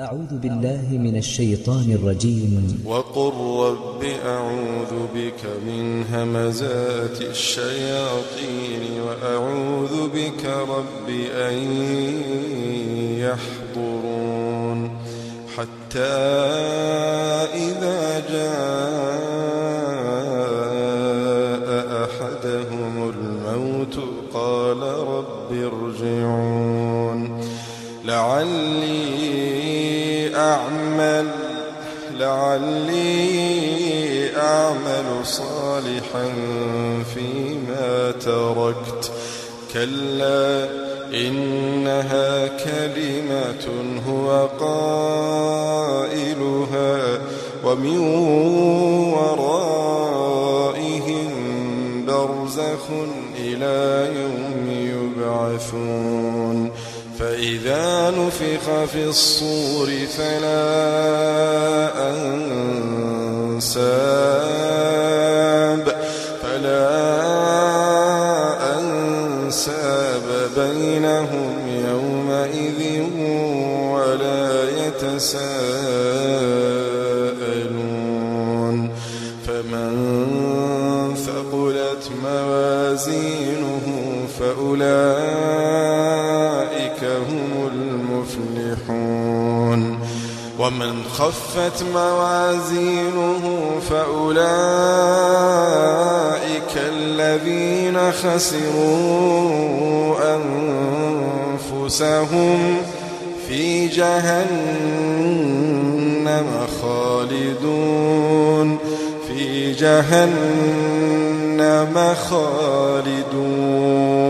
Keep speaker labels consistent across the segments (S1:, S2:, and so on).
S1: أعوذ بالله من الشيطان الرجيم.
S2: وقل رب أعوذ بك من همزات الشياطين وأعوذ بك رب أن يحضرون حتى إذا جاء أحدهم الموت قال رب ارجعون لعلي لعلي أعمل صالحا فيما تركت. كلا إنها كلمة هو قائلها ومن ورائهم برزخ إلى يوم يبعثون. فإذا نفخ في الصور فلا أنساب فلا أنساب بينهم يومئذ ولا يتساءلون. فمن ثقلت موازينه فأولئك هم المفلحون. ومن خفت موازينه فأولئك الذين خسروا أنفسهم في جهنم خالدون. في جهنم خالدون.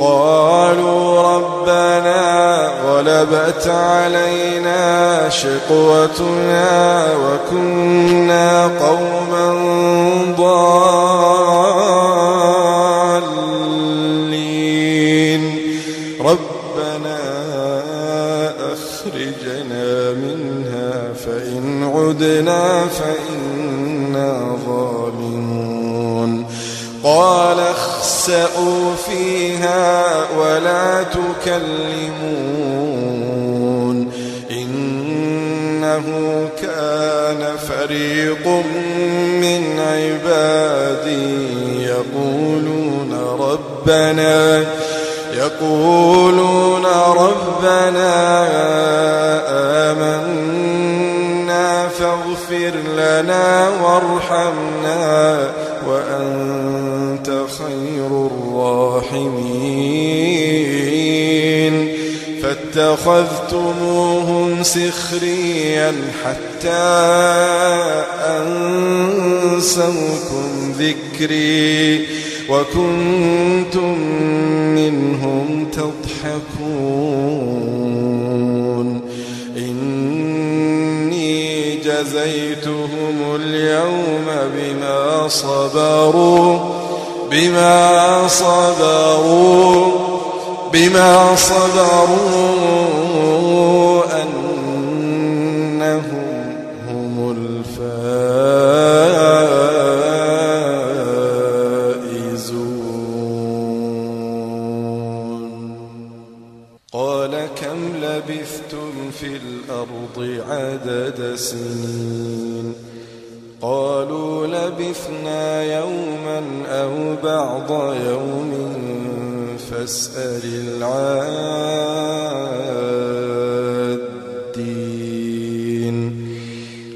S2: قالوا ربنا غلبت علينا شقوتنا وكنا قوما ضالين. ربنا أخرجنا منها فإن عدنا فإنا قال اخسأوا فيها ولا تكلمون إنه كان فريق من عبادي يقولون ربنا يقولون ربنا آمنا فاغفر لنا وارحمنا وأنت الراحمين. فاتخذتموهم سخريا حتى أنسوكم ذكري وكنتم منهم تضحكون. إني جزيتهم اليوم بما صبروا بما صبروا بما صبروا أنهم هم الفائزون. قال كم لبثتم في الأرض عدد سنين؟ قالوا لبثنا يوما أو بعض يوم فاسأل العادين.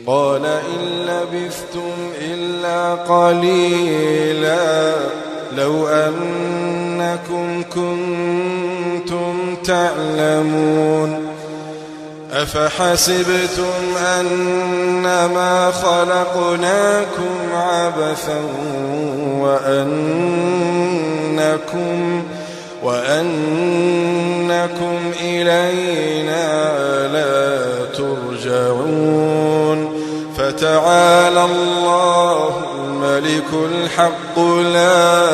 S2: قال إن لبثتم إلا قليلا لو أنكم كنتم تعلمون. أفحسبتم أنما خلقناكم عبثا وأنكم وأنكم إلينا لا ترجعون فتعالى الله الملك الحق لا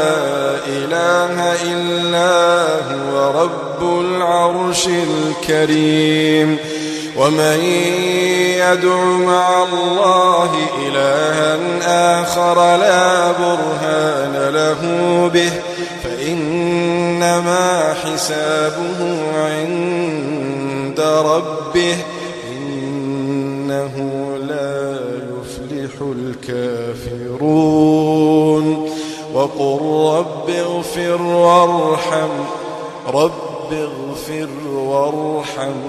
S2: إله إلا هو رب العرش الكريم. ومن يدع مع الله إلها آخر لا برهان له به فإنما حسابه عند ربه إنه لا يفلح الكافرون. وقل رب اغفر وارحم رب اغفر وارحم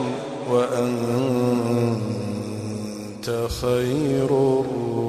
S2: وأنت خير الراحمين.